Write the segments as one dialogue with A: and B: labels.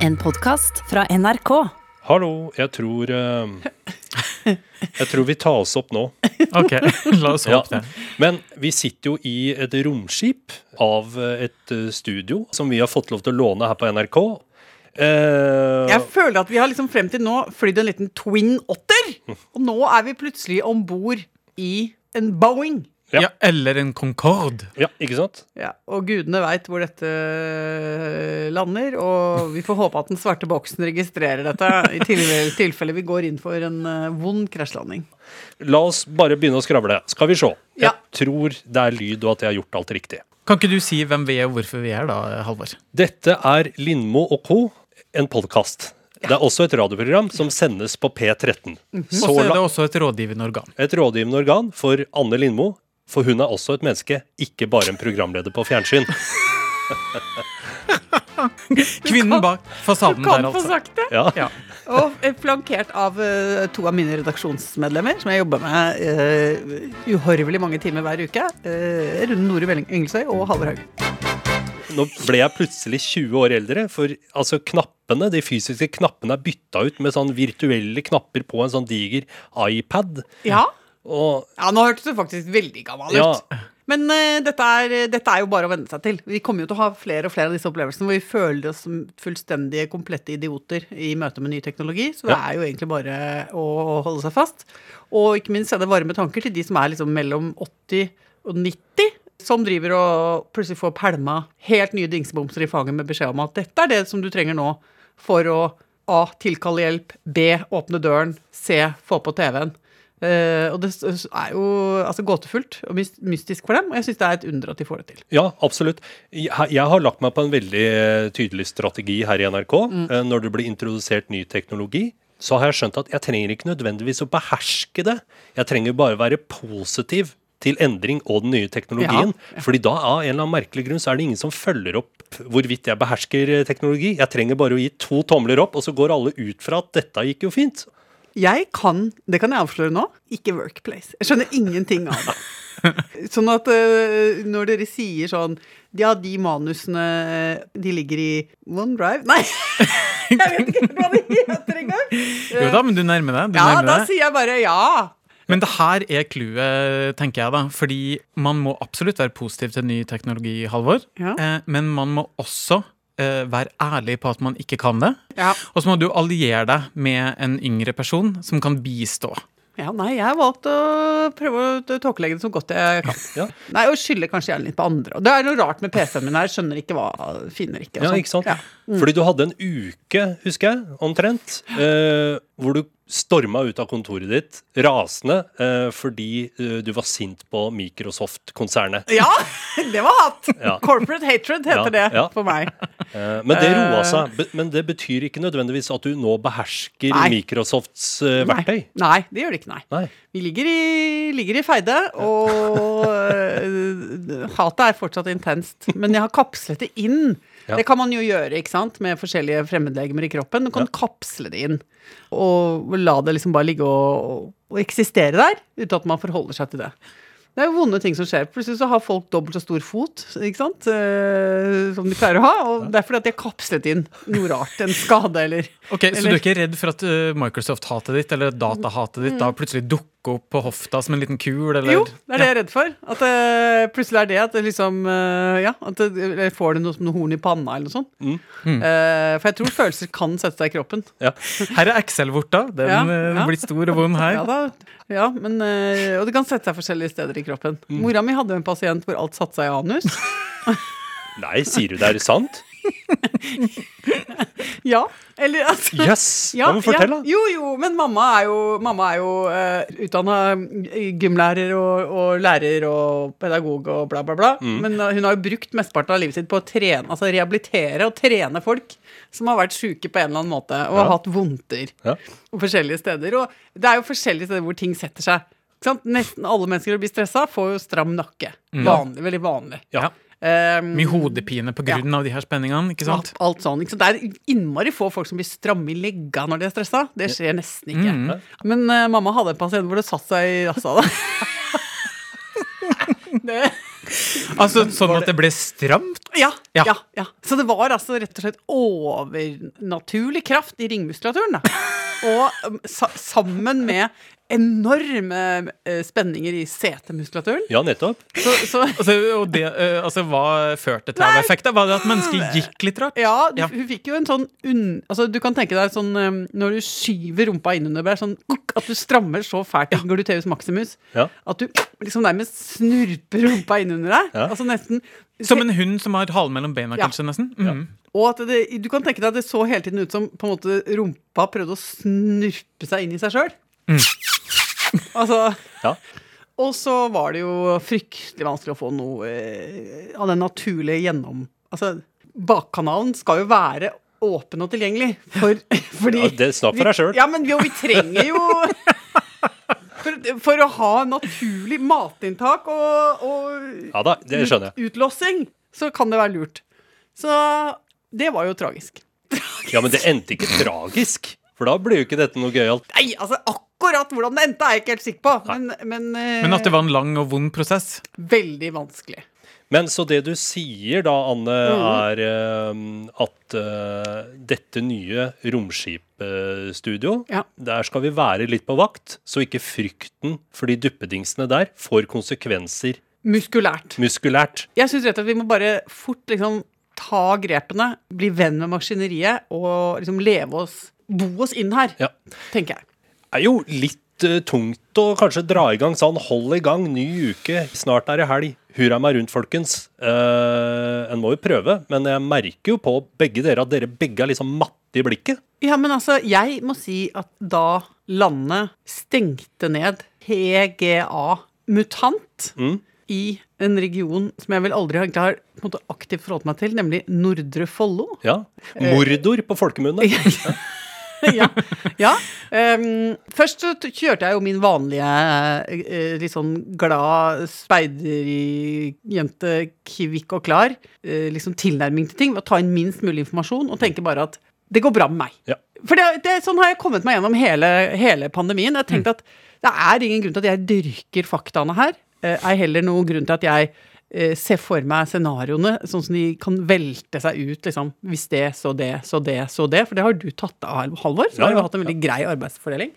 A: En podkast fra NRK.
B: Hallo, jeg tror eh, Jeg tror vi tar oss opp nå.
C: Ok, la oss
B: Ja.
C: det.
B: Men vi sitter jo i et romskip av eh, et eh, studio som vi har fått lov til å låne her på NRK. Eh,
D: Jeg føler at vi har liksom frem til nå flydd en liten Twin Otter. Og nå er vi plutselig om bord i en Boeing.
B: Ja.
C: Ja. eller en Concorde.
B: ja, ikke sant?
D: Ja, og gudene veit hvor dette lander, og vi får håpe at den svarte boksen registrerer dette i tilfelle, vi går inn for en eh, vond krasjlanding.
B: La oss bare begynne å skravle. Skal vi se. Jeg
D: Ja.
B: tror det er lyd, og at jeg har gjort alt riktig.
C: Kan ikke du si hvem vi er og hvorfor vi er, da, Halvor?
B: Dette er Lindmo og co., en podkast. Det er også et radioprogram som sendes på P13.
C: Og
B: Så
C: så er det også et rådgivende organ.
B: et rådgivende organ for Anne Lindmo, for hun er også et menneske, ikke bare en programleder på fjernsyn.
C: Kvinnen bak fasaden der, altså.
D: Du Kan få
C: altså.
D: sagt det.
B: Ja.
C: Ja.
D: Og eh, flankert av uh, to av mine redaksjonsmedlemmer, som jeg jobber med uh, uhorvelig mange timer hver uke. Uh, Rune Nore Velling Engelsøy og Halvor Haug.
B: Nå ble jeg plutselig 20 år eldre, for altså knappene, de fysiske knappene er bytta ut med sånn virtuelle knapper på en sånn diger iPad.
D: Ja.
B: Og
D: ja, nå hørtes du faktisk veldig gammel
B: Ja.
D: ut. Men uh, dette, er, dette er jo bare å venne seg til. Vi kommer jo til å ha flere og flere av disse opplevelsene hvor vi føler oss som fullstendige, komplette idioter i møte med ny teknologi. Så det
B: Ja.
D: er jo egentlig bare å holde seg fast. Og ikke minst sende varme tanker til de som er liksom mellom 80 og 90. Som driver og plutselig får pælma helt nye dingsebomser i fanget med beskjed om at dette er det som du trenger nå for å A. Tilkalle hjelp. B. Åpne døren. C. Få på TV-en. Eh, og det er jo altså, gåtefullt og mystisk for dem, og jeg syns det er et under at de får det til.
B: ja, absolutt. Jeg, jeg har lagt meg på en veldig eh, tydelig strategi her i NRK. Eh, Når det blir introdusert ny teknologi, så har jeg skjønt at jeg trenger ikke nødvendigvis å beherske det. Jeg trenger bare være positiv til endring og den nye teknologien.
D: Ja.
B: Fordi da av en eller annen merkelig grunn så er det ingen som følger opp hvorvidt jeg behersker eh, teknologi. Jeg trenger bare å gi to tomler opp, og så går alle ut fra at dette gikk jo fint.
D: Jeg kan, det kan jeg avsløre nå, ikke Workplace. Jeg skjønner ingenting av det. Sånn at eh, når dere sier sånn Ja, de manusene de ligger i OneDrive Nei! Jeg vet ikke hva det heter engang!
C: Jo da, men du nærmer deg. Du
D: Ja,
C: nærmer
D: da
C: deg.
D: sier jeg bare ja.
C: Men det her er clouet, tenker jeg da. Fordi man må absolutt være positiv til ny teknologi, Halvor.
D: Ja.
C: Eh, men man må også eh, være ærlig på at man ikke kan det.
D: Ja.
C: Og så må du alliere deg med en yngre person som kan bistå.
D: Ja, nei, jeg har valgt å prøve å tåkelegge det så godt jeg kan.
B: Ja.
D: Nei, Og skylde kanskje gjerne litt på andre. Og det er noe rart med PC-en min her. Skjønner ikke hva, finner ikke. og
B: Ja,
D: sånn.
B: ikke sant?
D: Ja.
B: Fordi du hadde en uke, husker jeg, omtrent, eh, hvor du storma ut av kontoret ditt rasende eh, fordi eh, du var sint på Microsoft-konsernet.
D: Ja, det var hatt!
B: Ja.
D: Corporate hatred heter
B: Ja,
D: det
B: ja.
D: for meg.
B: Eh, men det roa
D: Eh.
B: seg. Men det betyr ikke nødvendigvis at du nå behersker
D: Nei.
B: Microsofts eh, verktøy.
D: Nei, nei, det gjør det ikke, nei.
B: Nei.
D: Vi ligger i, ligger i feide, og hatet er fortsatt intenst. Men jeg har kapslet det inn.
B: Ja.
D: Det kan man jo gjøre ikke sant? med forskjellige fremmedlegemer i kroppen. Du kan kapsle det inn, og la det liksom bare ligge og, og eksistere der, uten at man forholder seg til det. Det er jo vonde ting som skjer. Plutselig så har folk dobbelt så stor fot ikke sant? Eh, som de pleier å ha. Og det er fordi at de har kapslet inn noe rart. En skade eller
C: Ok, Så du er ikke redd for at uh, Microsoft-hatet ditt eller datahatet ditt da plutselig dukker opp på hofta som en liten kul? Eller?
D: Mm. Jo, det er det jeg er redd for. At det plutselig er det at det liksom eh, Ja, at det, eller får du noe, noe horn i panna eller noe sånt.
B: Mm.
D: Uh, for jeg tror følelser kan sette seg i kroppen.
B: Ja.
C: Her er Excel-vorta. Den
D: Ja, ja.
C: blir stor og vond her.
D: Ja, da, ja men, og det kan sette seg forskjellige steder i kroppen. Mora mi hadde en pasient hvor alt satte seg i anus.
B: Nei, sier du det er sant?
D: Ja, eller altså
B: Jøss!
D: Ja,
B: Hva må du fortelle?
D: ja. Jo, jo, men mamma er jo, mamma er jo uh, utdanna gymlærer og, og lærer og pedagog og bla, bla, bla.
B: Mm.
D: Men uh, hun har jo brukt mesteparten av livet sitt på å trene, altså rehabilitere og trene folk som har vært sjuke på en eller annen måte og
B: Ja.
D: har hatt vondter
B: Ja.
D: og forskjellige steder. Og det er jo forskjellige steder hvor ting setter seg. Nesten alle mennesker som blir stressa, får jo stram nakke. Vanlig, veldig vanlig.
B: Ja.
D: Um,
C: Mye hodepine på Ja. av de her spenningene, ikke sant?
D: Alt, alt sånn. Ikke sant? Det er innmari få folk som blir stramme i legga når de er stressa. Det skjer nesten ikke.
C: Mm.
D: Men uh, mamma hadde en pasient hvor det satt seg i rassa. det,
C: Altså Sånn at det ble stramt?
D: Ja,
C: Ja.
D: ja. ja, Så det var altså rett og slett overnaturlig kraft i ringmuskulaturen. Da. Og um, sammen med enorme eh, spenninger i setemuskulaturen.
B: Ja, nettopp.
D: Så, så
C: Altså, og det, eh, altså Hva førte til av
D: Nei.
C: Var det at mennesket gikk litt rart?
D: ja, du,
C: Ja.
D: hun fikk jo en sånn un, Altså, du kan tenke deg sånn um, når du skyver rumpa innunder deg, sånn at du strammer så fælt i gluteus maximus
B: Ja.
D: at du liksom nærmest snurper rumpa innunder deg.
B: Ja.
D: Altså nesten
C: Som en hund som har halen mellom beina,
D: Ja.
C: kanskje? nesten? Mhm.
D: Og at det, du kan tenke deg at det så hele tiden ut som på en måte rumpa prøvde å snurpe seg inn i seg sjøl. altså
B: Ja.
D: Og så var det jo fryktelig vanskelig å få noe eh, av den naturlige gjennom... Altså, bakkanalen skal jo være åpen og tilgjengelig. For, fordi
B: Ja, det Snakk for deg sjøl.
D: Ja, men jo, vi trenger jo for, for å ha naturlig matinntak og, og
B: Ja da, jeg.
D: utlåsing, så kan det være lurt. Så det var jo tragisk.
B: Ja, Men det endte ikke tragisk. For da blir jo ikke dette noe gøyalt.
D: Nei, altså akkurat hvordan det endte, er jeg ikke helt sikker på. Men, men, eh,
C: Men at det var en lang og vond prosess?
D: veldig vanskelig.
B: Men så det du sier da, Anne,
D: Mm.
B: er um, at uh, dette nye romskipstudio,
D: Ja.
B: der skal vi være litt på vakt, så ikke frykten for de duppedingsene der får konsekvenser
D: Muskulært.
B: muskulært.
D: Jeg syns rett og slett vi må bare fort liksom ta grepene, bli venn med maskineriet og liksom leve oss Bo oss inn her,
B: Ja.
D: tenker jeg.
B: Er jo litt uh, tungt å kanskje dra i gang sånn. Hold i gang, ny uke, snart er det helg. Hurra meg rundt, folkens. Uh, en må jo prøve, men jeg merker jo på begge dere at dere begge er liksom matte i blikket.
D: Ja, men altså, jeg må si at da landet stengte ned PGA Mutant
B: Mm.
D: i en region som jeg vel aldri egentlig har måte, aktivt forholdt meg til, nemlig Nordre Follo
B: Ja. Mordor på folkemunne.
D: ja. ja. Um, først så kjørte jeg jo min vanlige uh, litt sånn glad speiderjente, kvikk og klar, uh, liksom tilnærming til ting ved å ta inn minst mulig informasjon og tenke bare at det går bra med meg.
B: Ja.
D: For det, det, sånn har jeg kommet meg gjennom hele, hele pandemien. Jeg har tenkt at det er ingen grunn til at jeg dyrker faktaene her. Uh, Er heller noen grunn til at jeg eh, ser for meg scenarioene sånn som de kan velte seg ut, liksom. Hvis det, så det, så det, så det. For det har du tatt av, Halvor. Så
B: Ja,
D: har vi hatt en veldig grei arbeidsfordeling.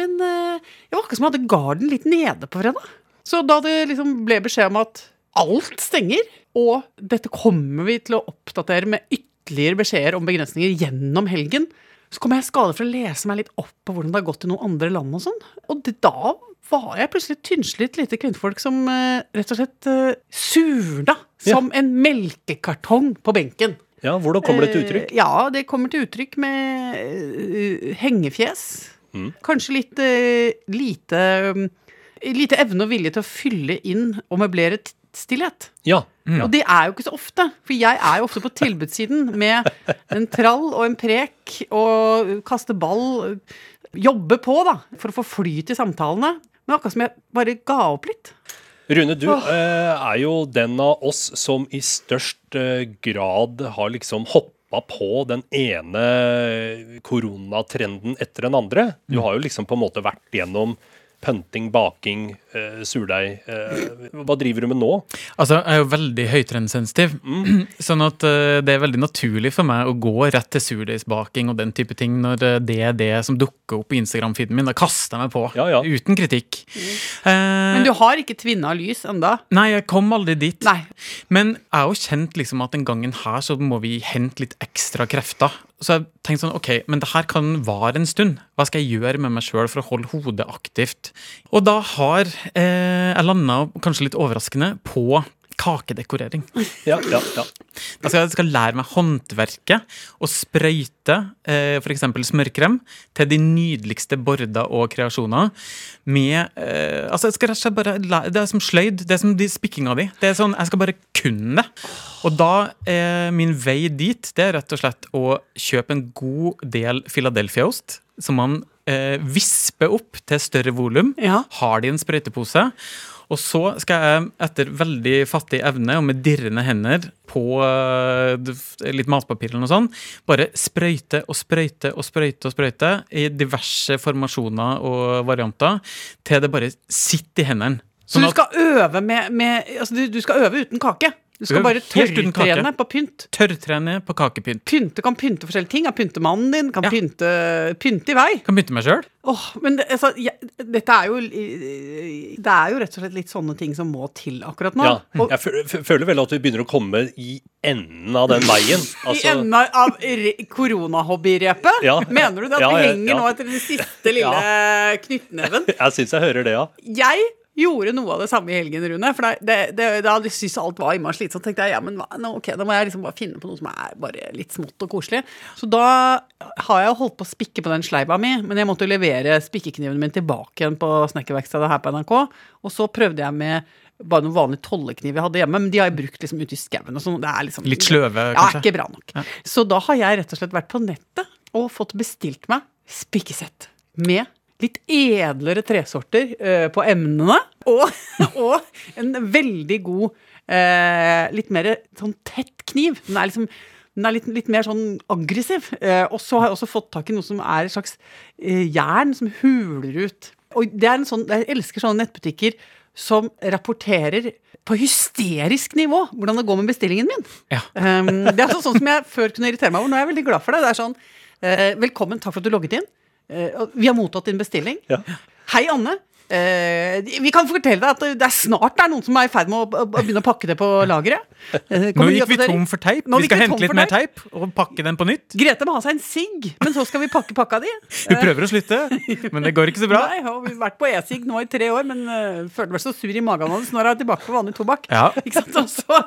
D: Men eh, jeg var akkurat som jeg hadde garden litt nede på fredag. Så da det liksom ble beskjed om at alt stenger, og dette kommer vi til å oppdatere med ytterligere beskjeder om begrensninger gjennom helgen, så kom jeg i skade for å lese meg litt opp på hvordan det har gått i noen andre land og sånn. Og det, da var jeg plutselig et tynnslitt lite kvinnfolk som eh, rett og slett uh, surna som en melkekartong på benken.
B: Ja, Hvordan kommer det til uttrykk?
D: Eh, ja, det kommer til uttrykk med eh, hengefjes.
B: Mm.
D: Kanskje litt eh, lite um, Lite evne og vilje til å fylle inn og møblere stillhet.
B: Ja.
D: Og det er jo ikke så ofte, for jeg er jo ofte på tilbudssiden med en trall og en prek og kaste ball. Jobbe på, da, for å få flyt i samtalene. Men akkurat som jeg bare ga opp litt.
B: Rune, du eh, er jo den av oss som i størst eh, grad har liksom hoppa på den ene koronatrenden etter den andre. Du har jo liksom på en måte vært gjennom pønting, baking, uh, surdeig. Uh, hva driver du med nå?
C: Altså, Jeg er jo veldig høytrendsensitiv, sånn at uh, det er veldig naturlig for meg å gå rett til surdeigsbaking og den type ting når det er det som dukker opp i Instagram-feeden min. Da kaster jeg meg på,
B: Ja, ja.
C: uten kritikk. Eh,
D: Men du har ikke tvinna lys enda?
C: Nei, jeg kom aldri dit.
D: Nei.
C: Men jeg har jo kjent liksom at den gangen her så må vi hente litt ekstra krefter. Så jeg tenkte sånn, ok, men det her kan vare en stund. Hva skal jeg gjøre med meg sjøl for å holde hodet aktivt? Og da har eh, jeg landa, kanskje litt overraskende, på kakedekorering.
B: Ja, ja, ja.
C: Altså jeg skal lære meg håndverket og sprøyte eh, f.eks. smørkrem til de nydeligste border og kreasjoner med eh, Altså jeg skal rett og slett bare lære, Det er som sløyd. Det er som de spikkinga di. Det er sånn, Jeg skal bare kunne det. Og da er min vei dit det er rett og slett å kjøpe en god del Philadelphia-ost som man eh, visper opp til større volum.
D: Ja.
C: Har de en sprøytepose. Og så skal jeg etter veldig fattig evne og med dirrende hender på eh, litt matpapir eller noe sånt, bare sprøyte og sprøyte og sprøyte og sprøyte i diverse formasjoner og varianter til det bare sitter i hendene.
D: Så
C: Sånn
D: du skal øve med, med Altså, du, du skal øve uten kake. Du skal bare tørrtrene på pynt.
C: Tørrtrene på kakepynt.
D: Pynte kan pynte forskjellige ting. Kan pynte mannen din, kan
C: Ja.
D: pynte, pynte i vei.
C: Kan pynte meg sjøl.
D: Åh, men det, altså, jeg, dette er jo Det er jo rett og slett litt sånne ting som må til akkurat nå.
B: Ja,
D: Og
B: jeg føler vel at vi begynner å komme i enden av den veien.
D: i
B: Altså,
D: enden av re- koronahobbyrepet?
B: Ja.
D: Mener du det at
B: Ja,
D: vi henger
B: ja.
D: nå etter den siste lille knyttneven?
B: jeg syns jeg hører det, ja.
D: Jeg gjorde noe av det samme i helgen, Rune. For det, det, det, da jeg syntes alt var innmari slitsomt, tenkte jeg ja, men nå, ok, da må jeg liksom bare finne på noe som er bare litt smått og koselig. Så da har jeg holdt på å spikke på den sleiva mi, men jeg måtte levere spikkekniven min tilbake igjen på snekkerverkstedet her på NRK. Og så prøvde jeg med bare noen vanlige tollekniv jeg hadde hjemme, men de har jeg brukt liksom ute i skauen. sånn. Liksom
C: Litt sløve, kanskje?
D: Ja, ikke bra nok. Så da har jeg rett og slett vært på nettet og fått bestilt meg spikkesett med litt edlere tresorter eh, på emnene, og, og en veldig god, eh, litt mer sånn tett kniv. Den er liksom den er litt, litt mer sånn aggressiv. Eh, og så har jeg også fått tak i noe som er et slags eh, jern som huler ut. Og det er en sånn, Jeg elsker sånne nettbutikker som rapporterer på hysterisk nivå hvordan det går med bestillingen min.
C: Ja.
D: Um, det er altså sånn som jeg før kunne irritere meg over. Nå er jeg veldig glad for det. Det er sånn eh, Velkommen, takk for at du logget inn. Eh, vi har mottatt din bestilling.
B: Ja.
D: Hei, Anne. Eh, vi kan fortelle deg at det er snart det er noen som er i ferd med å, å begynne å pakke det på lageret. Eh,
C: Nå gikk vi tom for teip.
D: Nå
C: Vi skal hente litt mer teip og pakke den på nytt.
D: Grete må ha seg en sigg, men så skal vi pakke pakka di.
C: Hun prøver å slutte, men det går ikke så bra.
D: Nei, og vi har vært på e-sigg nå i tre år, men uh, følte meg så sur i magen det, nå er hun tilbake på vanlig tobakk.
C: Ja.
D: Ikke sant? Og så,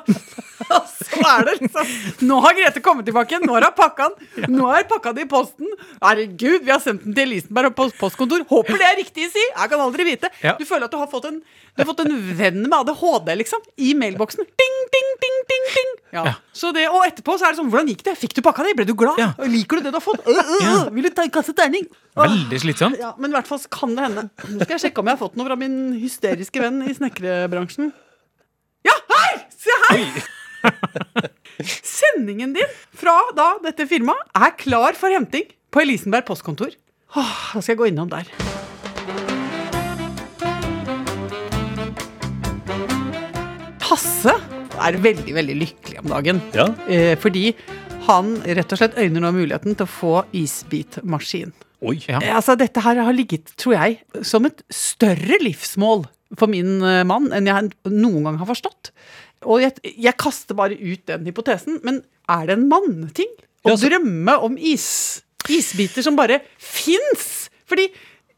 D: og så er det liksom Nå har Grete kommet tilbake, nå har hun pakka den. Nå er pakka di i posten. Herregud, vi har sendt den til Elisenberg på postkontor. Håper det er riktig, si! Jeg kan aldri vite.
C: Ja.
D: Du føler at du har fått en, du har fått en venn med ADHD, liksom, i mailboksen. Ding, ding, ding, ding, ding. Ja.
C: Ja.
D: Så det, og etterpå så er det sånn Hvordan gikk det? Fikk du pakka di? Ble du glad? Liker du det du har fått? Øh, øh, øh. Vil du ta en kasse terning?
C: Veldig slitsomt.
D: Ja, men i hvert fall kan det hende. Nå skal jeg sjekke om jeg har fått noe fra min hysteriske venn i snekkerbransjen. Ja, her! Se her! Sendingen din fra da dette firmaet er klar for henting på Elisenberg postkontor. Åh, da skal jeg gå innom der. Hasse er veldig, veldig lykkelig om dagen.
B: Ja.
D: Eh, fordi han rett og slett øyner nå muligheten til å få isbitmaskin.
B: Oi.
C: Ja.
D: Eh, Altså, dette her har ligget, tror jeg, som et større livsmål for min eh, mann enn jeg noen gang har forstått. Og jeg, jeg kaster bare ut den hypotesen, men er det en manneting å
B: Ja, så-
D: drømme om is, isbiter som bare fins? Fordi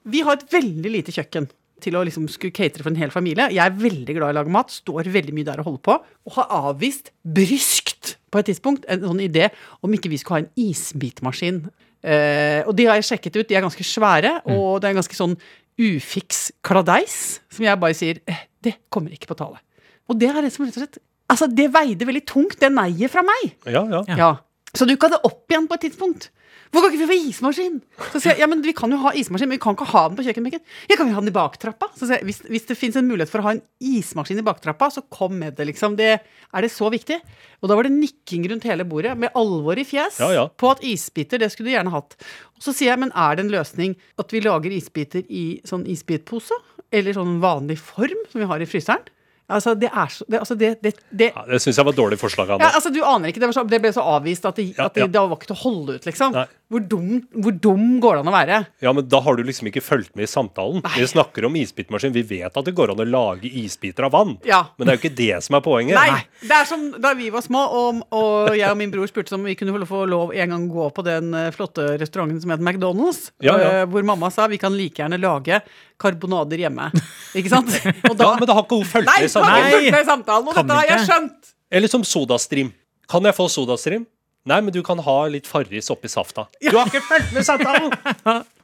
D: vi har et veldig lite kjøkken til å liksom skulle catere for en hel familie. Jeg er veldig glad i å lage mat, står veldig mye der og holder på, og har avvist bryskt på et tidspunkt en sånn idé om ikke vi skulle ha en isbitmaskin. Eh, og de har jeg sjekket ut, de er ganske svære, og det er en ganske sånn ufiks kladeis, som jeg bare sier eh, det kommer ikke på tale. Og det er det som rett og slett Altså, det veide veldig tungt, det neiet fra meg.
B: Ja, ja.
C: Ja.
D: Så dukka det opp igjen på et tidspunkt. Hvor kan ikke vi få ismaskin? Så sier jeg, ja, men Vi kan jo ha ismaskin, men vi kan ikke ha den på kjøkkenbenken. Ja, kan vi ha den i baktrappa? Så sier jeg, hvis, hvis det fins en mulighet for å ha en ismaskin i baktrappa, så kom med det, liksom. Det, er det så viktig? Og da var det nikking rundt hele bordet, med alvor i fjes,
B: Ja, ja.
D: på at isbiter, det skulle du gjerne hatt. Og så sier jeg, men er det en løsning at vi lager isbiter i sånn isbitpose? Eller sånn vanlig form, som vi har i fryseren? Altså, det er så det, altså, det, det, det
B: ja det syns jeg var et dårlig forslag.
D: Ja, altså Du aner ikke, det, var så, det ble så avvist at, det,
B: Ja,
D: at det,
B: ja.
D: var ikke til å holde ut, liksom. Hvor dum, hvor dum går det an å være?
B: Ja, men da har du liksom ikke fulgt med i samtalen. Vi snakker om isbitmaskin. Vi vet at det går an å lage isbiter av vann.
D: Ja.
B: Men det er jo ikke det som er poenget.
D: Nei, det er som da vi var små, og, og jeg og min bror spurte om vi kunne få lov en gang gå på den eh, flotte restauranten som heter McDonald's. Eh, Hvor mamma sa vi kan like gjerne lage karbonader hjemme. Ikke sant? Og
B: Ja, men da har ikke hun fulgt
D: Nei,
B: med i samtalen.
D: fulgt med i samtalen, og
C: Kan
D: dette har jeg skjønt!
B: Eller som sodastream. Kan jeg få sodastream? Nei, men du kan ha litt Farris oppi safta. Du har ikke fulgt med samtalen!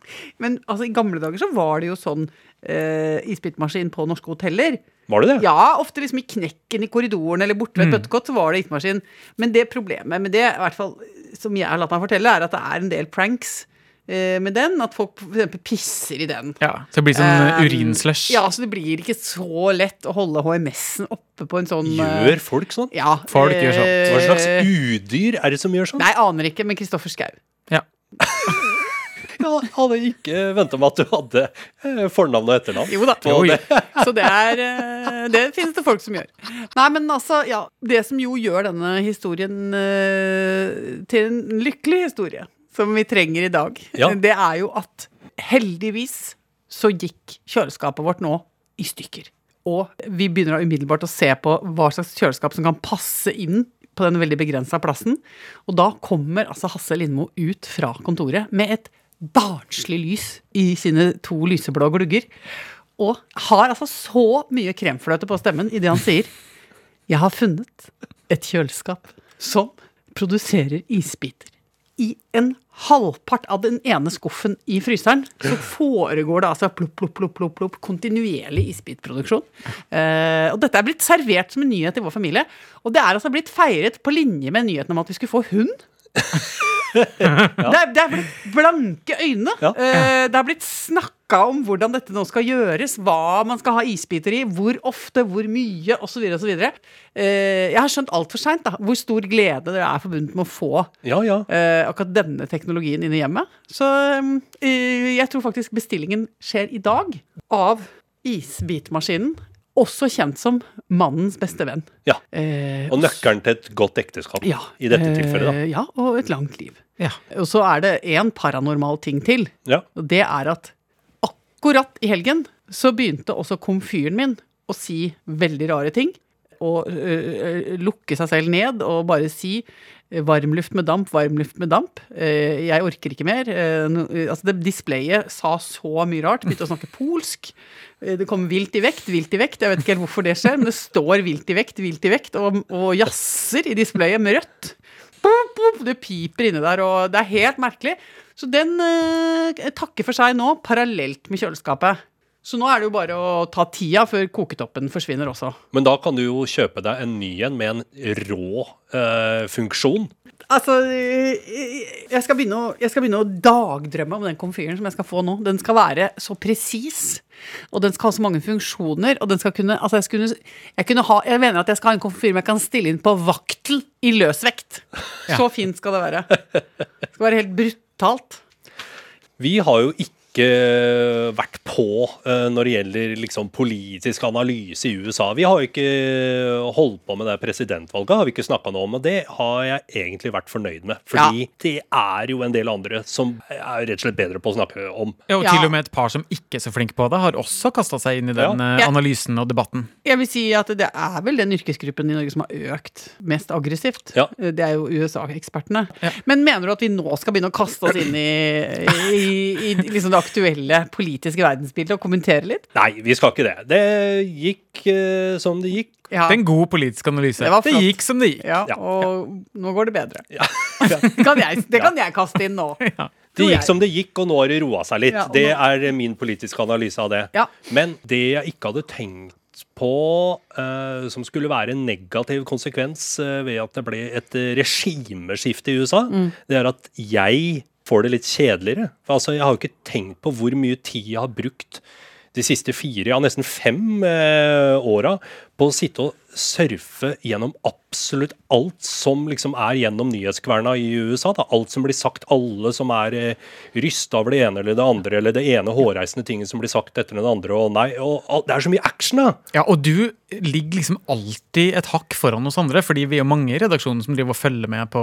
D: Men altså, i gamle dager så var det jo sånn uh, isbitmaskin på norske hoteller.
B: Var det det?
D: Ja, ofte liksom i knekken i korridoren eller borte ved et bøttekott så var det ismaskin. Men det problemet med det, i hvert fall som jeg har latt meg fortelle, er at det er en del pranks med den. At folk for eksempel pisser i den.
C: Ja, så det blir sånn
D: Eh,
C: uh, urinslush.
D: Ja, så det blir ikke så lett å holde HMS-en oppe på en sånn eh,
B: Gjør folk sånn?
D: ja,
C: Folk gjør sånn.
B: Hva slags
D: eh,
B: udyr er det som gjør sånn?
D: Nei, aner ikke, men Kristoffer Schau.
C: Ja.
B: Jeg hadde ikke venta meg at du hadde eh, fornavn og etternavn.
D: Jo da.
B: det.
D: Så det er eh, Det finnes det folk som gjør. Nei, men altså, ja. Det som jo gjør denne historien eh, til en lykkelig historie, som vi trenger i dag,
B: Ja.
D: det er jo at heldigvis så gikk kjøleskapet vårt nå i stykker. Og vi begynner da umiddelbart å se på hva slags kjøleskap som kan passe inn på den veldig begrensa plassen. Og da kommer altså Hasse Lindmo ut fra kontoret med et barnslig lys i sine to lyseblå glugger. Og har altså så mye kremfløte på stemmen i det han sier. Jeg har funnet et kjøleskap som produserer isbiter. I en halvpart av den ene skuffen i fryseren så foregår det altså plopp, plopp, plopp, plopp, plopp, kontinuerlig isbitproduksjon. Eh, og dette er blitt servert som en nyhet i vår familie. Og det er altså blitt feiret på linje med nyheten om at vi skulle få hund. Det, er, det er blitt blanke øyne. Eh, det er blitt snakka om hvordan dette nå skal gjøres, hva man skal ha isbiter i, hvor ofte, hvor mye, osv. osv. Eh, jeg har skjønt altfor seint hvor stor glede det er forbundet med å få
B: Ja, ja.
D: eh, akkurat denne teknologien inn i hjemmet. Så eh, jeg tror faktisk bestillingen skjer i dag av isbitmaskinen. Også kjent som mannens beste venn.
B: ja.
D: Eh,
B: Og nøkkelen til et godt ekteskap
D: ja,
B: i dette tilfellet, da.
D: eh, Ja, og et langt liv.
C: Ja.
D: Og så er det en paranormal ting til.
B: Ja.
D: Og det er at akkurat i helgen så begynte også komfyren min å si veldig rare ting. Øh, øh, lukke seg selv ned og bare si varmluft med damp, varmluft med damp. Jeg orker ikke mer. Altså det Displayet sa så mye rart. Begynte å snakke polsk. Det kom vilt i vekt, vilt i vekt. Jeg vet ikke helt hvorfor det skjer, men det står vilt i vekt, vilt i vekt, og, og jazzer i displayet med rødt. Det piper inni der, og det er helt merkelig. Så den takker for seg nå, parallelt med kjøleskapet. Så nå er det jo bare å ta tida før koketoppen forsvinner også.
B: Men da kan du jo kjøpe deg en ny en med en rå eh, funksjon.
D: Altså, jeg skal, å, jeg skal begynne å dagdrømme om den komfyren som jeg skal få nå. Den skal være så presis, og den skal ha så mange funksjoner. Og den skal kunne Altså, jeg, skulle, jeg, kunne ha, jeg mener at jeg skal ha en komfyr jeg kan stille inn på vaktel i løsvekt. Så fint skal det være. Det skal være helt brutalt.
B: Vi har jo ikke vært på eh, når det gjelder liksom politisk analyse i USA. Vi har jo ikke holdt på med det presidentvalget, har vi ikke snakka noe om. Og det har jeg egentlig vært fornøyd med. Fordi det er jo en del andre som er rett og slett bedre på å snakke om.
C: Ja, og
D: Ja.
C: til og med et par som ikke er så flinke på det, har også kasta seg inn i den
B: Ja.
C: eh, analysen og debatten.
D: Jeg vil si at det er vel den yrkesgruppen i Norge som har økt mest aggressivt.
B: Ja.
D: Det er jo USA-ekspertene.
C: Ja.
D: Men mener du at vi nå skal begynne å kaste oss inn i, i, i liksom det aktuelle politiske verdensbildet og kommentere litt?
B: Nei, vi skal ikke det. Det gikk uh, som det gikk.
D: Ja.
C: Det er en god politisk analyse.
D: Det
C: Det, gikk som det gikk.
D: ja,
B: Ja.
D: og nå går det bedre.
B: Ja.
D: Det kan jeg, det kan jeg kaste inn nå.
B: Det gikk som det gikk, og nå har det roa seg litt.
D: Ja, nå...
B: det er min politiske analyse av det.
D: Ja.
B: Men det jeg ikke hadde tenkt på uh, som skulle være en negativ konsekvens uh, ved at det ble et regimeskifte i USA,
D: Mm.
B: det er at jeg får det litt kjedeligere. For altså, jeg har jo ikke tenkt på hvor mye tid jeg har brukt de siste fire, ja nesten fem eh, åra på å sitte og surfe gjennom absolutt alt som liksom er gjennom nyhetskverna i USA. Da. Alt som blir sagt, alle som er eh, rysta over det ene eller det andre, eller det ene hårreisende tinget som blir sagt etter den andre, og nei, og, og det er så mye action, da!
C: Ja, og du ligger liksom alltid et hakk foran oss andre, fordi vi er mange i redaksjonen som driver og følger med på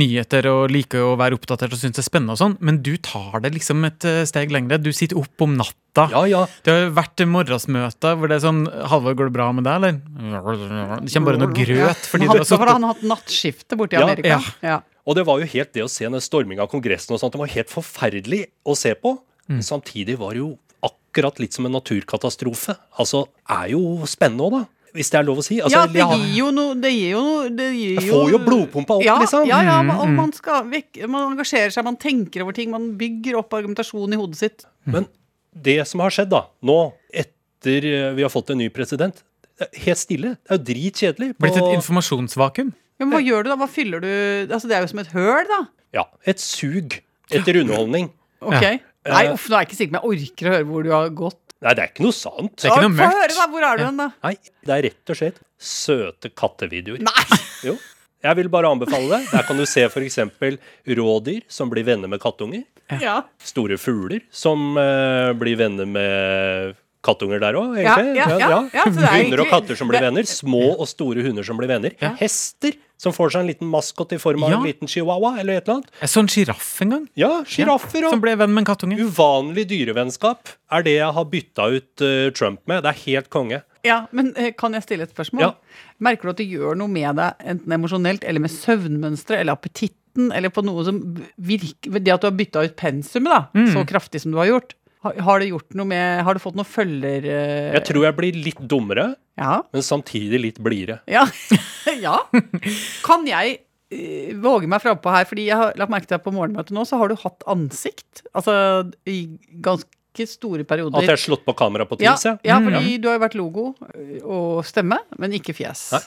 C: nyheter og liker å være oppdatert og synes det er spennende og sånn, men du tar det liksom et eh, steg lengre. Du sitter opp om natta.
B: Ja, ja.
C: Det har vært morgensmøter hvor det er sånn Halvor, går det bra med deg, eller? Det kommer bare noe grøt fordi
D: han,
C: har
D: så har
C: sittet
D: hatt nattskifte borti
B: Ja,
D: Amerika.
C: ja.
D: Ja.
B: Og det var jo helt det å se den storminga av Kongressen og sånt, det var helt forferdelig å se på. Mm. samtidig var det jo akkurat litt som en naturkatastrofe. Altså, er jo spennende òg, da. Hvis det er lov å si. Altså,
D: ja, det gir jo noe Det gir jo noe det gir
B: Jeg får jo blodpumpa opp,
D: ja,
B: liksom.
D: Ja, ja, og man, skal vekk, man engasjerer seg, man tenker over ting, man bygger opp argumentasjonen i hodet sitt.
B: Men det som har skjedd da, nå, etter vi har fått en ny president, helt stille. Det er jo dritkjedelig. på-
C: Blitt et informasjonsvakuum.
D: Ja, men hva gjør du da? Hva fyller du Altså, det er jo som et høl, da.
B: Ja, et sug etter underholdning.
D: Ok.
C: Ja.
D: Nei, uff, nå er jeg ikke sikker, men jeg orker å høre hvor du har gått.
B: Nei, det er ikke noe sant.
C: Det er ikke noe mørkt.
D: Få høre, da! Hvor er du hen, da?
B: Nei, det er rett og slett søte kattevideoer.
D: Nei!
B: Jo. Jeg vil bare anbefale det. Der kan du se f.eks. rådyr som blir venner med kattunger.
D: Ja.
B: Store fugler som uh, blir venner med kattunger der òg,
D: Ja,
B: egentlig.
D: ja, ja, ja, så det er
B: Hunder og katter som blir venner. Små og store hunder som blir venner.
C: Ja.
B: Hester som får seg en liten maskot i form av
C: Ja.
B: en liten chihuahua eller et eller annet.
C: Jeg så en sjiraff en gang.
B: Ja, sjiraffer
C: Som ble venn med en kattunge.
B: Uvanlig dyrevennskap er det jeg har bytta ut uh, Trump med. Det er helt konge.
D: Ja, men eh, kan jeg stille et spørsmål?
B: Ja.
D: Merker du at det gjør noe med deg, enten emosjonelt eller med søvnmønsteret eller appetitten, eller på noe som virker Det at du har bytta ut pensumet da,
C: Mm.
D: så kraftig som du har gjort, har, du gjort noe med Har du fått noen følger eh,
B: Jeg tror jeg blir litt dummere,
D: Ja.
B: men samtidig litt blidere.
D: Ja. ja. Kan jeg eh, våge meg frampå her, fordi jeg har lagt merke til at på morgenmøtet nå, så har du hatt ansikt. Altså i ganske store perioder.
B: At jeg har slått på kamera på Teams, ja.
D: ja,
C: Mm,
D: fordi du har jo vært logo og stemme, men ikke fjes.
B: Nei.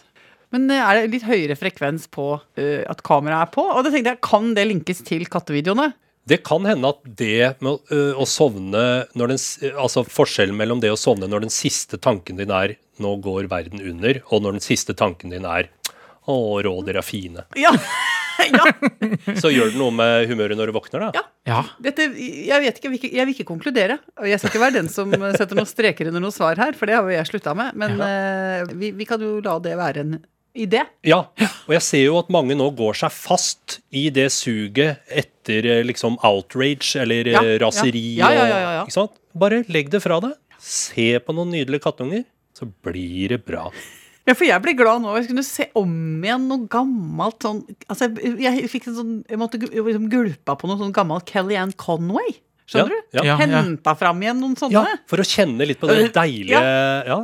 D: Men er det litt høyere frekvens på uh, at kameraet er på? Og da tenkte jeg, kan det linkes til kattevideoene?
B: Det kan hende at det med å, å sovne når den, Altså forskjellen mellom det å sovne når den siste tanken din er 'nå går verden under', og når den siste tanken din er 'å, rådyr er fine',
D: Ja! ja.
B: så gjør det noe med humøret når du våkner, da.
D: Ja.
C: Ja.
D: Dette, jeg vet ikke, jeg vil ikke, jeg vil ikke konkludere. Og jeg skal ikke være den som setter noen streker under noe svar her, for det har jo jeg slutta med. Men ø, vi, vi kan jo la det være en idé.
B: Ja, og jeg ser jo at mange nå går seg fast i det suget etter eh, liksom outrage eller
D: Ja,
B: eh,
D: ja.
B: raseri
D: Ja, ja, ja,
B: og
D: ja, ja.
B: Ikke sant? Bare legg det fra deg. Se på noen nydelige kattunger, så blir det bra.
D: Ja, for jeg ble glad nå. Jeg kunne se om igjen noe gammelt sånn Altså, jeg, jeg fikk en sånn Jeg måtte liksom gulpa på noe sånn gammelt Kellyanne Conway. Skjønner du?
B: Ja,
C: ja.
D: Henta fram igjen noen sånne.
B: Ja, for å kjenne litt på det deilige ja.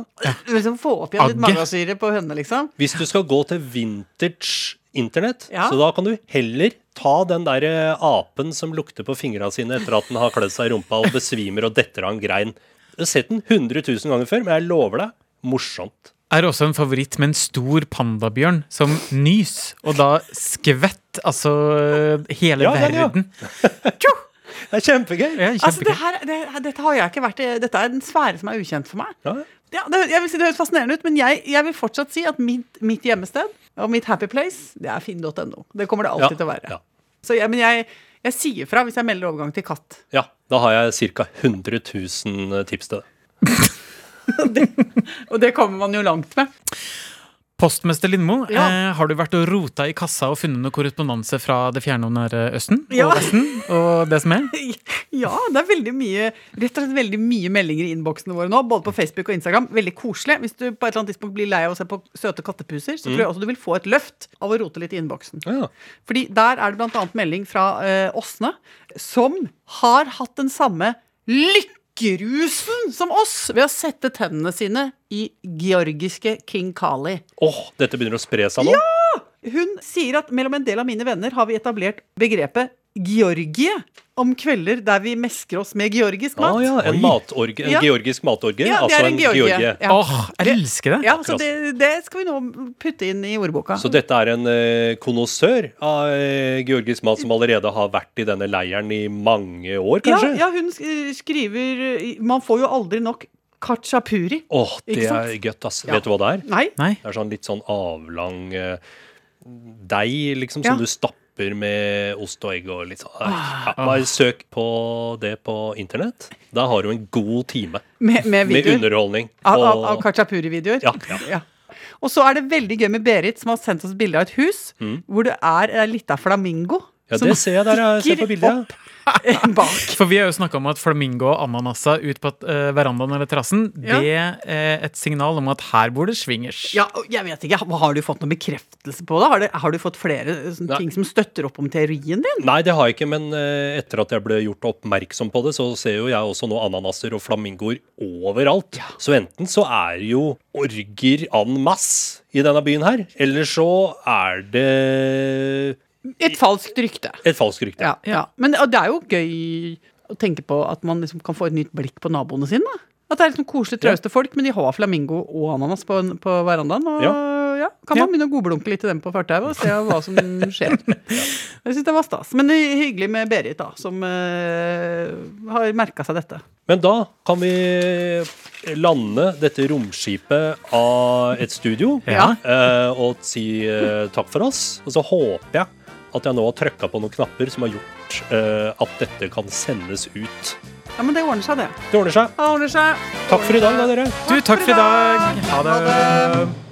D: Liksom få opp igjen litt magasyre på hønene, liksom.
B: Hvis du skal gå til vintage internett,
D: Ja.
B: så da kan du heller ta den der eh, apen som lukter på fingra sine etter at den har klødd seg i rumpa og besvimer og detter av en grein. Jeg har sett den 100 000 ganger før, men jeg lover deg, morsomt.
C: Er også en favoritt med en stor pandabjørn som nys, og da skvett altså hele
B: Ja, den, ja.
C: verden.
B: Det er kjempegøy.
C: Ja,
D: Altså, det her, det, dette har jeg ikke vært i Dette er en sfære som er ukjent for meg.
B: Ja.
D: Ja, det, jeg vil si det høres fascinerende ut, men jeg, jeg vil fortsatt si at mitt, mitt hjemmested og mitt happy place, det er finn.no. Det kommer det alltid til å være.
B: Ja.
D: Så jeg, men jeg, jeg sier fra hvis jeg melder overgang til katt.
B: ja, da har jeg ca. 100 000 tips til det.
D: Og det kommer man jo langt med.
C: Postmester Lindmo,
D: Ja.
C: eh, har du vært og rota i kassa og funnet noe korrespondanse fra det fjerne og nære Østen
D: Ja.
C: og Vesten og det som er?
D: Ja, det er veldig mye Rett og slett veldig mye meldinger i innboksene våre nå, både på Facebook og Instagram. Veldig koselig. Hvis du på et eller annet tidspunkt blir lei av å se på søte kattepuser, så tror jeg også du vil få et løft av å rote litt i innboksen.
B: Ja.
D: Fordi der er det blant annet melding fra eh, Åsne, som har hatt den samme lykkerusen som oss ved å sette tennene sine i georgiske King Kali.
B: Åh, dette begynner å spre seg nå.
D: Hun sier at mellom en del av mine venner har vi etablert begrepet Georgie om kvelder der vi mesker oss med georgisk mat.
B: Ah, ja, en matorge, en
D: Ja.
B: georgisk matorgie.
D: Ja, det
B: altså
D: er en georgie. Ja.
C: Åh, jeg elsker det!
D: Ja, så det, det skal vi nå putte inn i ordboka.
B: Så dette er en uh, konnoissør av uh, georgisk mat som allerede har vært i denne leiren i mange år, kanskje?
D: ja, hun skriver eh, Man får jo aldri nok kachapuri.
B: Åh, det er gøtt, ass.
D: Ja.
B: Vet du hva det er?
D: Nei.
C: Nei.
B: Det er sånn litt sånn avlang uh, deig, liksom,
D: Ja.
B: som du stapper med ost og egg og litt sånn.
D: Ah.
B: Ja, bare søk på det på internett. Da har du en god time
D: Med, med
B: med underholdning.
D: Av, av, av kachapuri-videoer?
B: Ja, ja.
D: Og så er det veldig gøy med Berit, som har sendt oss bilde av et hus hvor det er ei lita flamingo.
B: Ja, det ser jeg der. Jeg ser på bildet.
D: opp bak.
C: For vi har jo snakka om at flamingo og ananaser ut på eh, verandaen eller terrassen,
D: Ja.
C: det er et signal om at her bor det swingers.
D: Ja, jeg vet ikke, Har du fått noen bekreftelse på det? Har, det, har du fått flere eh, sånne ting som støtter opp om teorien din?
B: Nei, det har jeg ikke, men eh, etter at jeg ble gjort oppmerksom på det, så ser jo jeg også nå ananaser og flamingoer overalt. Så enten så er det jo orger en masse i denne byen her, eller så er det
D: Et falskt rykte.
B: et falskt rykte.
D: Ja, ja. Men det er jo gøy å tenke på at man liksom kan få et nytt blikk på naboene sine. da. At det er liksom koselig, trauste folk, men de har flamingo og ananas på, på verandaen. Og ja. kan man
C: Ja.
D: begynne å godblunke litt til dem på fartauet og se hva som skjer. Jeg syns det var stas. Men det er hyggelig med Berit, da, som uh, har merka seg dette.
B: Men da kan vi lande dette romskipet av et studio
C: Ja.
B: eh, og si uh, takk for oss. Og så håper jeg at jeg nå har trykka på noen knapper som har gjort uh, at dette kan sendes ut.
D: Ja, men det ordner seg, det.
B: Det ordner seg.
D: Det ordner seg.
B: Takk for i dag, da, dere.
C: Du, takk for i dag. Ha
D: Ha
C: det.
D: det.